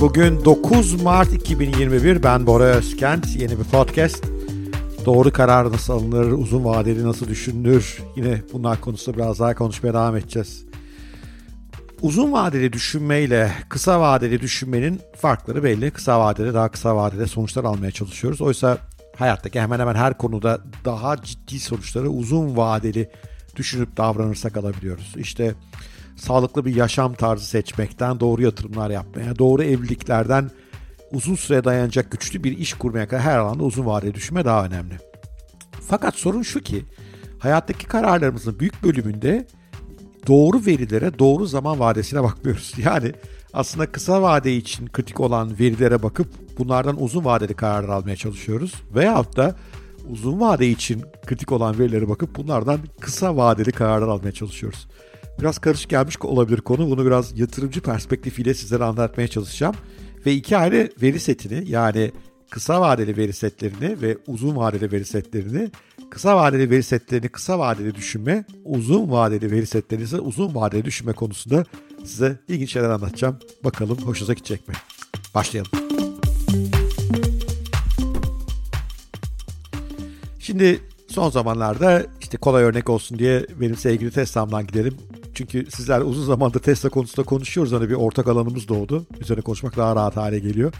Bugün 9 Mart 2021. Ben Bora Özkent. Yeni bir podcast. Doğru karar nasıl alınır, uzun vadeli nasıl düşünülür? Yine bunlar konusunda biraz daha konuşmaya devam edeceğiz. Uzun vadeli düşünmeyle kısa vadeli düşünmenin farkları belli. Kısa vadede daha kısa vadede sonuçlar almaya çalışıyoruz. Oysa hayattaki hemen hemen her konuda daha ciddi sonuçları uzun vadeli düşünüp davranırsak alabiliyoruz. İşte sağlıklı bir yaşam tarzı seçmekten doğru yatırımlar yapmaya, doğru evliliklerden uzun süre dayanacak güçlü bir iş kurmaya kadar her alanda uzun vadeli düşünme daha önemli. Fakat sorun şu ki hayattaki kararlarımızın büyük bölümünde doğru verilere, doğru zaman vadesine bakmıyoruz. Yani aslında kısa vade için kritik olan verilere bakıp bunlardan uzun vadeli kararlar almaya çalışıyoruz. Veyahut da uzun vade için kritik olan verilere bakıp bunlardan kısa vadeli kararlar almaya çalışıyoruz. Biraz karışık gelmiş olabilir konu. Bunu biraz yatırımcı perspektifiyle sizlere anlatmaya çalışacağım. Ve iki ayrı veri setini yani kısa vadeli veri setlerini ve uzun vadeli veri setlerini kısa vadeli veri setlerini kısa vadeli düşünme, uzun vadeli veri setlerini ise uzun vadeli düşünme konusunda size ilginç şeyler anlatacağım. Bakalım hoşunuza gidecek mi? Başlayalım. Şimdi son zamanlarda işte kolay örnek olsun diye benim sevgili Tesla'mdan gidelim. Çünkü sizler uzun zamandır Tesla konusunda konuşuyoruz. Hani bir ortak alanımız doğdu. Üzerine konuşmak daha rahat hale geliyor.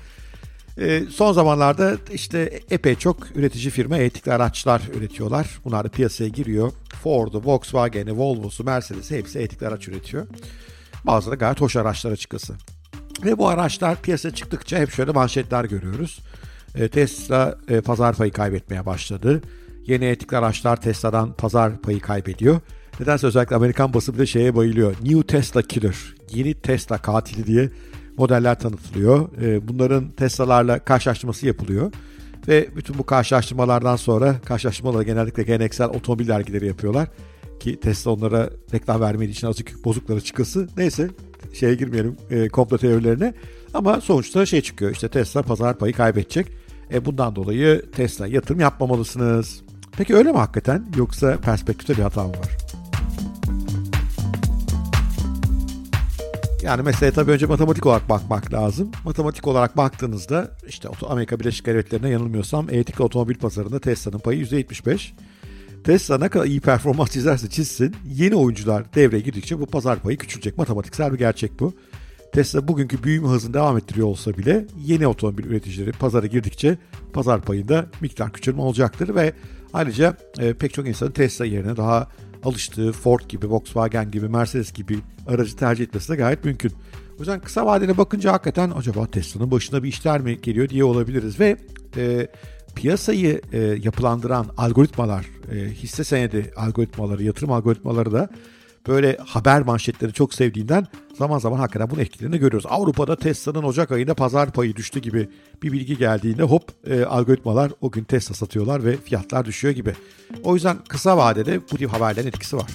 E, son zamanlarda işte epey çok üretici firma elektrikli araçlar üretiyorlar. Bunlar da piyasaya giriyor. Ford'u, Volkswagen'i, Volvo'su, Mercedes'i hepsi elektrikli araç üretiyor. Bazıları gayet hoş araçlar açıkçası. Ve bu araçlar piyasaya çıktıkça hep şöyle manşetler görüyoruz. E, Tesla e, pazar payı kaybetmeye başladı. Yeni elektrikli araçlar Tesla'dan pazar payı kaybediyor. Nedense özellikle Amerikan basını bile şeye bayılıyor. New Tesla Killer, yeni Tesla katili diye modeller tanıtılıyor. Ee, bunların Tesla'larla karşılaştırması yapılıyor. Ve bütün bu karşılaştırmalardan sonra karşılaştırmaları genellikle geleneksel otomobil dergileri yapıyorlar. Ki Tesla onlara reklam vermediği için azıcık bozukları çıkası. Neyse şeye girmeyelim e, komplo teorilerine. Ama sonuçta şey çıkıyor işte Tesla pazar payı kaybedecek. E, bundan dolayı Tesla yatırım yapmamalısınız. Peki öyle mi hakikaten yoksa perspektifte bir hata mı var? Yani meseleye tabii önce matematik olarak bakmak lazım. Matematik olarak baktığınızda işte Amerika Birleşik Devletleri'ne yanılmıyorsam elektrikli otomobil pazarında Tesla'nın payı %75. Tesla ne kadar iyi performans çizerse çizsin yeni oyuncular devreye girdikçe bu pazar payı küçülecek. Matematiksel bir gerçek bu. Tesla bugünkü büyüme hızını devam ettiriyor olsa bile yeni otomobil üreticileri pazara girdikçe pazar payında miktar küçülme olacaktır ve ayrıca e, pek çok insanın Tesla yerine daha alıştığı Ford gibi, Volkswagen gibi, Mercedes gibi aracı tercih etmesi de gayet mümkün. O yüzden kısa vadede bakınca hakikaten acaba Tesla'nın başına bir işler mi geliyor diye olabiliriz ve e, piyasayı e, yapılandıran algoritmalar, e, hisse senedi algoritmaları, yatırım algoritmaları da böyle haber manşetleri çok sevdiğinden zaman zaman hakikaten bunun etkilerini görüyoruz. Avrupa'da Tesla'nın Ocak ayında pazar payı düştü gibi bir bilgi geldiğinde hop e, algoritmalar o gün Tesla satıyorlar ve fiyatlar düşüyor gibi. O yüzden kısa vadede bu tip haberlerin etkisi var.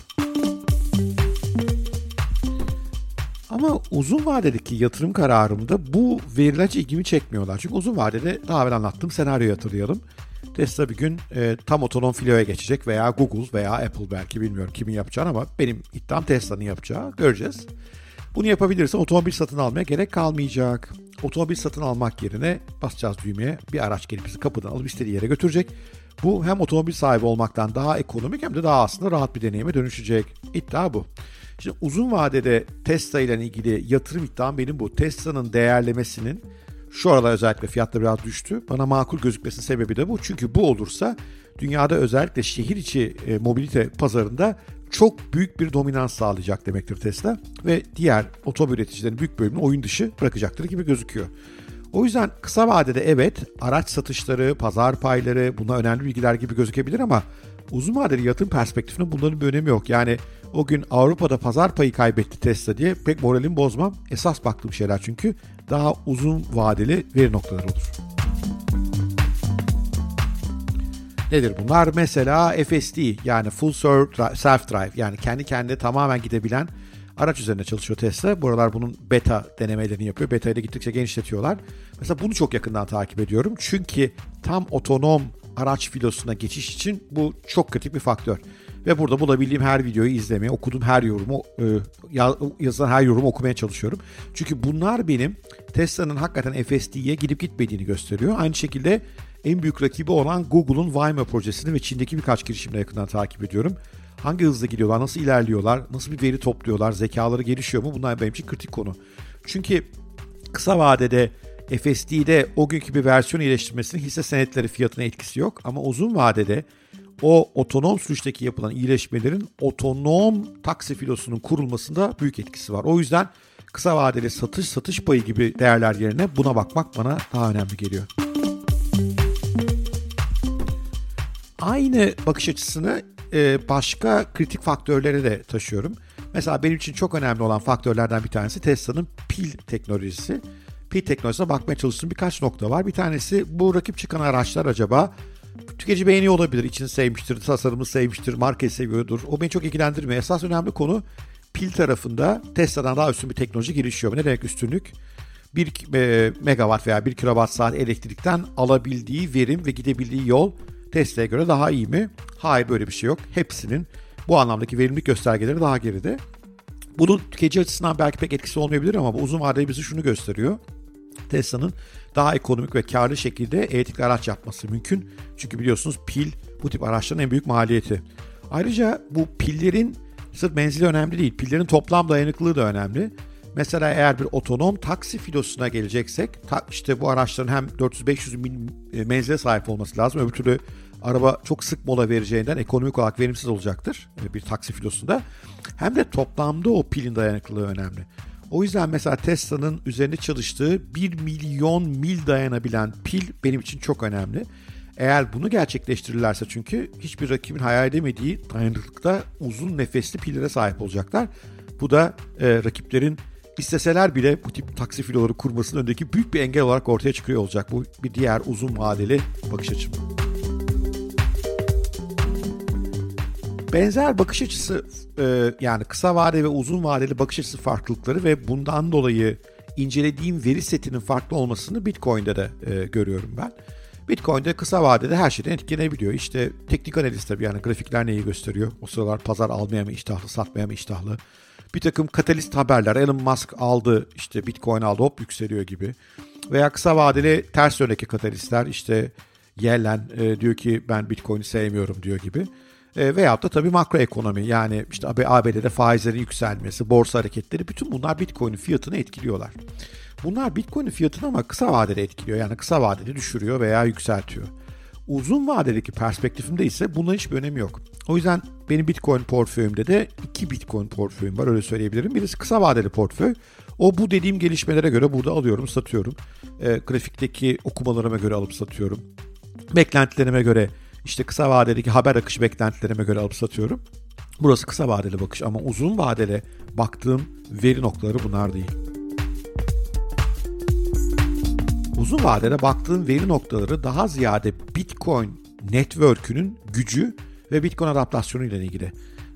Ama uzun vadedeki yatırım kararımda bu veriler ilgimi çekmiyorlar. Çünkü uzun vadede daha evvel anlattığım senaryoyu hatırlayalım. Tesla bir gün e, tam otonom filoya geçecek veya Google veya Apple belki bilmiyorum kimin yapacağını ama benim iddiam Tesla'nın yapacağı göreceğiz. Bunu yapabilirse otomobil satın almaya gerek kalmayacak. Otomobil satın almak yerine basacağız düğmeye bir araç gelip bizi kapıdan alıp istediği yere götürecek. Bu hem otomobil sahibi olmaktan daha ekonomik hem de daha aslında rahat bir deneyime dönüşecek. İddia bu. Şimdi uzun vadede Tesla ile ilgili yatırım iddiam benim bu. Tesla'nın değerlemesinin şu aralar özellikle fiyatları biraz düştü. Bana makul gözükmesinin sebebi de bu. Çünkü bu olursa dünyada özellikle şehir içi e, mobilite pazarında çok büyük bir dominans sağlayacak demektir Tesla. Ve diğer otomobil üreticilerin büyük bölümünü oyun dışı bırakacaktır gibi gözüküyor. O yüzden kısa vadede evet araç satışları, pazar payları buna önemli bilgiler gibi gözükebilir ama uzun vadeli yatırım perspektifinde bunların bir önemi yok. Yani o gün Avrupa'da pazar payı kaybetti Tesla diye pek moralimi bozmam. Esas baktığım şeyler çünkü daha uzun vadeli veri noktaları olur. Nedir bunlar? Mesela FSD yani Full Self Drive yani kendi kendine tamamen gidebilen araç üzerinde çalışıyor Tesla. Bu aralar bunun beta denemelerini yapıyor. Beta ile gittikçe genişletiyorlar. Mesela bunu çok yakından takip ediyorum. Çünkü tam otonom araç filosuna geçiş için bu çok kritik bir faktör. Ve burada bulabildiğim her videoyu izlemeye, okuduğum her yorumu, e, yazılan her yorumu okumaya çalışıyorum. Çünkü bunlar benim Tesla'nın hakikaten FSD'ye gidip gitmediğini gösteriyor. Aynı şekilde en büyük rakibi olan Google'un Waymo projesini ve Çin'deki birkaç girişimle yakından takip ediyorum. Hangi hızla gidiyorlar, nasıl ilerliyorlar, nasıl bir veri topluyorlar, zekaları gelişiyor mu? Bunlar benim için kritik konu. Çünkü kısa vadede FSD'de o günkü bir versiyon iyileştirmesinin hisse senetleri fiyatına etkisi yok. Ama uzun vadede o otonom sürüşteki yapılan iyileşmelerin otonom taksi filosunun kurulmasında büyük etkisi var. O yüzden kısa vadeli satış satış payı gibi değerler yerine buna bakmak bana daha önemli geliyor. Aynı bakış açısını e, başka kritik faktörlere de taşıyorum. Mesela benim için çok önemli olan faktörlerden bir tanesi Tesla'nın pil teknolojisi. Pil teknolojisine bakmaya çalıştığım birkaç nokta var. Bir tanesi bu rakip çıkan araçlar acaba tüketici beğeniyor olabilir. İçini sevmiştir, tasarımını sevmiştir, markayı seviyordur. O beni çok ilgilendirmiyor. Esas önemli konu pil tarafında Tesla'dan daha üstün bir teknoloji gelişiyor. Ne demek üstünlük? 1 e, megawatt veya 1 kilowatt saat elektrikten alabildiği verim ve gidebildiği yol Tesla'ya göre daha iyi mi? Hayır böyle bir şey yok. Hepsinin bu anlamdaki verimlilik göstergeleri daha geride. Bunun tüketici açısından belki pek etkisi olmayabilir ama bu uzun vadede bizi şunu gösteriyor. Tesla'nın daha ekonomik ve karlı şekilde elektrikli araç yapması mümkün. Çünkü biliyorsunuz pil bu tip araçların en büyük maliyeti. Ayrıca bu pillerin sırf menzili önemli değil. Pillerin toplam dayanıklılığı da önemli. Mesela eğer bir otonom taksi filosuna geleceksek işte bu araçların hem 400-500 mil e, menzile sahip olması lazım. Öbür türlü araba çok sık mola vereceğinden ekonomik olarak verimsiz olacaktır e, bir taksi filosunda. Hem de toplamda o pilin dayanıklılığı önemli. O yüzden mesela Tesla'nın üzerinde çalıştığı 1 milyon mil dayanabilen pil benim için çok önemli. Eğer bunu gerçekleştirirlerse çünkü hiçbir rakibin hayal edemediği dayanıklıkta uzun nefesli pillere sahip olacaklar. Bu da e, rakiplerin isteseler bile bu tip taksi filoları kurmasının önündeki büyük bir engel olarak ortaya çıkıyor olacak. Bu bir diğer uzun vadeli bakış açım. Benzer bakış açısı e, yani kısa vadeli ve uzun vadeli bakış açısı farklılıkları ve bundan dolayı incelediğim veri setinin farklı olmasını Bitcoin'de de e, görüyorum ben. Bitcoin'de kısa vadede her şeyden etkilenebiliyor. İşte teknik analiz tabii yani grafikler neyi gösteriyor? O sıralar pazar almaya mı iştahlı, satmaya mı iştahlı? Bir takım katalist haberler. Elon Musk aldı, işte Bitcoin aldı, hop yükseliyor gibi. Veya kısa vadeli ters yöndeki katalistler işte Yellen e, diyor ki ben Bitcoin'i sevmiyorum diyor gibi. E, veyahut da tabii makro ekonomi yani işte ABD'de faizlerin yükselmesi, borsa hareketleri bütün bunlar Bitcoin'in fiyatını etkiliyorlar. Bunlar Bitcoin'in fiyatını ama kısa vadede etkiliyor. Yani kısa vadede düşürüyor veya yükseltiyor. Uzun vadedeki perspektifimde ise bunların hiçbir önemi yok. O yüzden benim Bitcoin portföyümde de iki Bitcoin portföyüm var öyle söyleyebilirim. Birisi kısa vadeli portföy. O bu dediğim gelişmelere göre burada alıyorum, satıyorum. E, grafikteki okumalarıma göre alıp satıyorum. Beklentilerime göre işte kısa vadedeki haber akışı beklentilerime göre alıp satıyorum. Burası kısa vadeli bakış ama uzun vadeli baktığım veri noktaları bunlar değil. Uzun vadede baktığım veri noktaları daha ziyade Bitcoin network'ünün gücü ve Bitcoin adaptasyonu ile ilgili.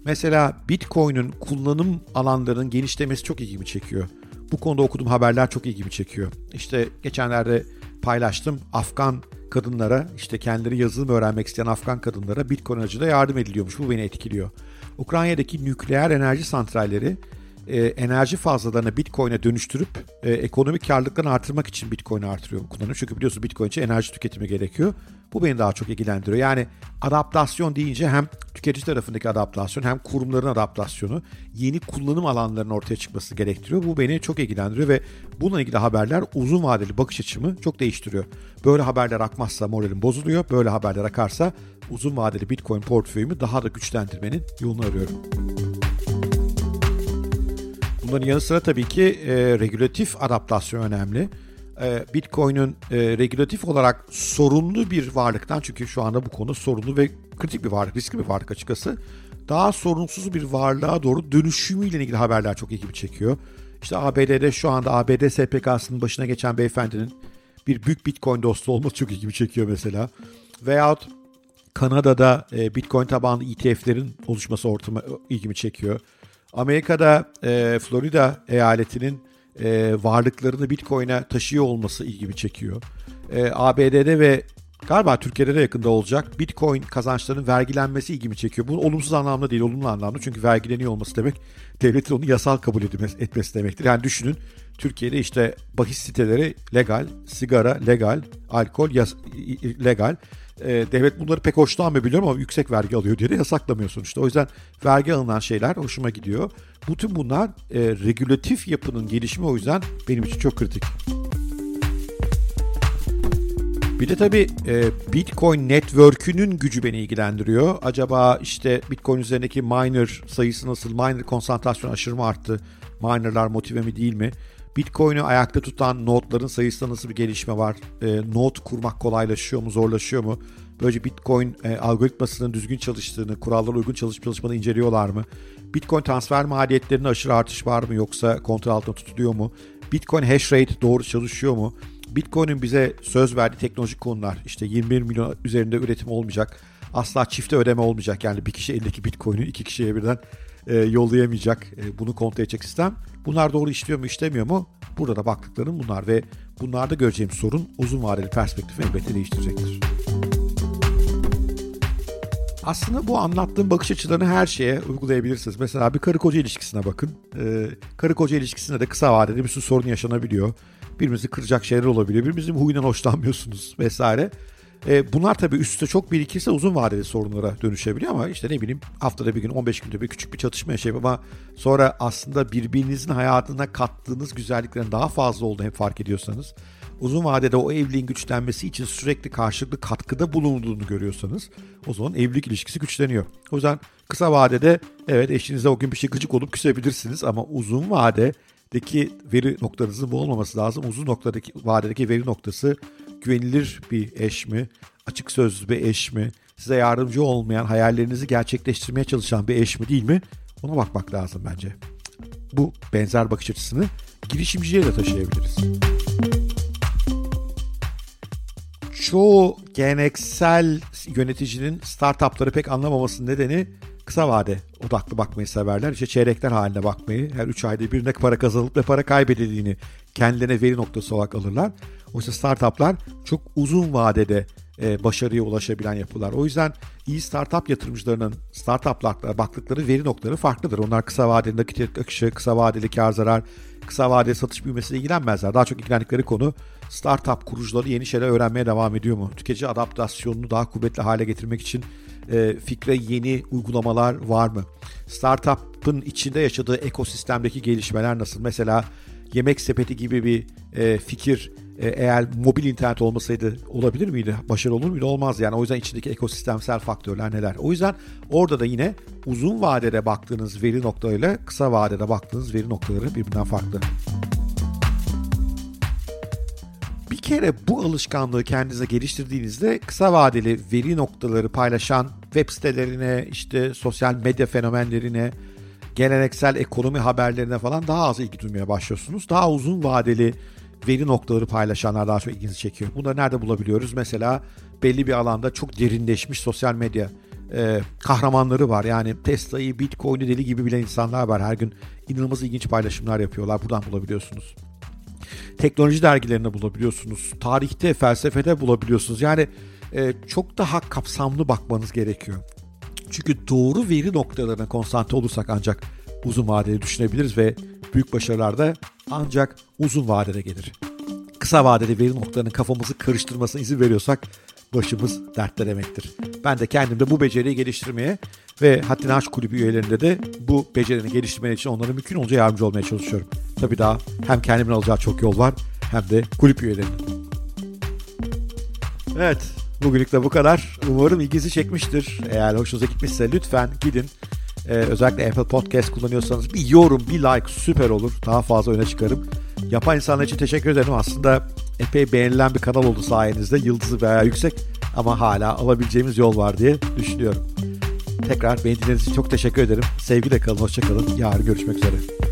Mesela Bitcoin'in kullanım alanlarının genişlemesi çok ilgimi çekiyor. Bu konuda okuduğum haberler çok ilgimi çekiyor. İşte geçenlerde paylaştım. Afgan kadınlara işte kendileri yazılım öğrenmek isteyen Afgan kadınlara Bitcoin aracılığıyla yardım ediliyormuş. Bu beni etkiliyor. Ukrayna'daki nükleer enerji santralleri e, enerji fazlalarını Bitcoin'e dönüştürüp e, ekonomik karlılıklarını artırmak için Bitcoin'i artırıyor kullanıyor. Çünkü biliyorsun Bitcoin için enerji tüketimi gerekiyor. Bu beni daha çok ilgilendiriyor. Yani adaptasyon deyince hem tüketici tarafındaki adaptasyon hem kurumların adaptasyonu yeni kullanım alanlarının ortaya çıkması gerektiriyor. Bu beni çok ilgilendiriyor ve bununla ilgili haberler uzun vadeli bakış açımı çok değiştiriyor. Böyle haberler akmazsa moralim bozuluyor. Böyle haberler akarsa uzun vadeli Bitcoin portföyümü daha da güçlendirmenin yolunu arıyorum. Bunların yanı sıra tabii ki e, regülatif adaptasyon önemli. E, Bitcoin'in e, regülatif olarak sorunlu bir varlıktan çünkü şu anda bu konu sorunlu ve kritik bir varlık, riskli bir varlık açıkçası. Daha sorunsuz bir varlığa doğru dönüşümüyle ilgili haberler çok ilgimi çekiyor. İşte ABD'de şu anda ABD SPK'sının başına geçen beyefendinin bir büyük Bitcoin dostu olması çok ilgimi çekiyor mesela. Veyahut Kanada'da e, Bitcoin tabanlı ETF'lerin oluşması ortama ilgimi çekiyor. Amerika'da e, Florida eyaletinin e, varlıklarını Bitcoin'e taşıyor olması ilgimi çekiyor. E, ABD'de ve Galiba Türkiye'de de yakında olacak. Bitcoin kazançlarının vergilenmesi ilgimi çekiyor. Bu olumsuz anlamda değil, olumlu anlamda. Çünkü vergileniyor olması demek devletin onu yasal kabul etmesi demektir. Yani düşünün Türkiye'de işte bahis siteleri legal, sigara legal, alkol yas- legal. E, devlet bunları pek hoşlanmıyor biliyorum ama yüksek vergi alıyor diye de yasaklamıyor sonuçta. O yüzden vergi alınan şeyler hoşuma gidiyor. Bütün bunlar e, regülatif yapının gelişimi o yüzden benim için çok kritik. Bir de tabii e, Bitcoin Network'ünün gücü beni ilgilendiriyor. Acaba işte Bitcoin üzerindeki miner sayısı nasıl? Miner konsantrasyonu aşırı mı arttı? Minerlar motive mi değil mi? Bitcoin'i ayakta tutan notların sayısında nasıl bir gelişme var? E, not kurmak kolaylaşıyor mu, zorlaşıyor mu? Böylece Bitcoin e, algoritmasının düzgün çalıştığını, kurallara uygun çalışıp çalışmadığını inceliyorlar mı? Bitcoin transfer maliyetlerinde aşırı artış var mı yoksa kontrol altında tutuluyor mu? Bitcoin hash rate doğru çalışıyor mu? Bitcoin'in bize söz verdiği teknolojik konular işte 21 milyon üzerinde üretim olmayacak. Asla çifte ödeme olmayacak. Yani bir kişi eldeki Bitcoin'i iki kişiye birden e, yollayamayacak. E, bunu kontrol edecek sistem. Bunlar doğru işliyor mu işlemiyor mu? Burada da baktıklarım bunlar ve bunlarda göreceğim sorun uzun vadeli perspektifi elbette değiştirecektir. Aslında bu anlattığım bakış açılarını her şeye uygulayabilirsiniz. Mesela bir karı koca ilişkisine bakın. Ee, karı koca ilişkisinde de kısa vadede bir sürü sorun yaşanabiliyor. Birbirinizi kıracak şeyler olabiliyor. Birbirinizin huyundan hoşlanmıyorsunuz vesaire. E, bunlar tabii üstte çok birikirse uzun vadeli sorunlara dönüşebiliyor ama işte ne bileyim haftada bir gün 15 günde bir küçük bir çatışma yaşayıp ama sonra aslında birbirinizin hayatına kattığınız güzelliklerin daha fazla olduğunu hep fark ediyorsanız uzun vadede o evliliğin güçlenmesi için sürekli karşılıklı katkıda bulunduğunu görüyorsanız o zaman evlilik ilişkisi güçleniyor. O yüzden kısa vadede evet eşinize o gün bir şey gıcık olup küsebilirsiniz ama uzun vadedeki veri noktanızın bu olmaması lazım. Uzun noktadaki vadedeki veri noktası güvenilir bir eş mi, açık sözlü bir eş mi, size yardımcı olmayan, hayallerinizi gerçekleştirmeye çalışan bir eş mi değil mi? Ona bakmak lazım bence. Bu benzer bakış açısını girişimciye de taşıyabiliriz. Çoğu geleneksel yöneticinin startupları pek anlamamasının nedeni kısa vade odaklı bakmayı severler. İşte çeyrekler haline bakmayı, her 3 ayda bir ne para kazanıp ne para kaybedildiğini kendilerine veri noktası olarak alırlar. Oysa startuplar çok uzun vadede e, başarıya ulaşabilen yapılar. O yüzden iyi startup yatırımcılarının startuplarla baktıkları veri noktaları farklıdır. Onlar kısa vadeli nakit akışı, kısa vadeli kar zarar, kısa vadeli satış büyümesiyle ilgilenmezler. Daha çok ilgilendikleri konu startup kurucuları yeni şeyler öğrenmeye devam ediyor mu? Tüketici adaptasyonunu daha kuvvetli hale getirmek için e, fikre yeni uygulamalar var mı? Startup'ın içinde yaşadığı ekosistemdeki gelişmeler nasıl? Mesela yemek sepeti gibi bir e, fikir eğer mobil internet olmasaydı olabilir miydi? Başarılı olur muydu? Olmaz yani. O yüzden içindeki ekosistemsel faktörler neler? O yüzden orada da yine uzun vadede baktığınız veri noktalarıyla kısa vadede baktığınız veri noktaları birbirinden farklı. Bir kere bu alışkanlığı kendinize geliştirdiğinizde kısa vadeli veri noktaları paylaşan web sitelerine, işte sosyal medya fenomenlerine, geleneksel ekonomi haberlerine falan daha az ilgi duymaya başlıyorsunuz. Daha uzun vadeli veri noktaları paylaşanlar daha çok ilginizi çekiyor. Bunları nerede bulabiliyoruz? Mesela belli bir alanda çok derinleşmiş sosyal medya e, kahramanları var. Yani Tesla'yı, Bitcoin'i deli gibi bilen insanlar var. Her gün inanılmaz ilginç paylaşımlar yapıyorlar. Buradan bulabiliyorsunuz. Teknoloji dergilerinde bulabiliyorsunuz. Tarihte, felsefede bulabiliyorsunuz. Yani e, çok daha kapsamlı bakmanız gerekiyor. Çünkü doğru veri noktalarına konsantre olursak ancak uzun vadeli düşünebiliriz ve büyük başarılar da ancak uzun vadede gelir. Kısa vadeli veri noktalarının kafamızı karıştırmasına izin veriyorsak başımız dertte demektir. Ben de kendimde bu beceriyi geliştirmeye ve Haddini Aşk Kulübü üyelerinde de bu becerini geliştirmek için onlara mümkün olunca yardımcı olmaya çalışıyorum. Tabii daha hem kendimin alacağı çok yol var hem de kulüp üyelerinin. Evet, bugünlük de bu kadar. Umarım ilginizi çekmiştir. Eğer hoşunuza gitmişse lütfen gidin ee, özellikle Apple Podcast kullanıyorsanız bir yorum, bir like süper olur. Daha fazla öne çıkarım. Yapan insanlar için teşekkür ederim. Aslında epey beğenilen bir kanal oldu sayenizde. Yıldızı bayağı yüksek ama hala alabileceğimiz yol var diye düşünüyorum. Tekrar beni dinlediğiniz için çok teşekkür ederim. Sevgiyle kalın, hoşçakalın. Yarın görüşmek üzere.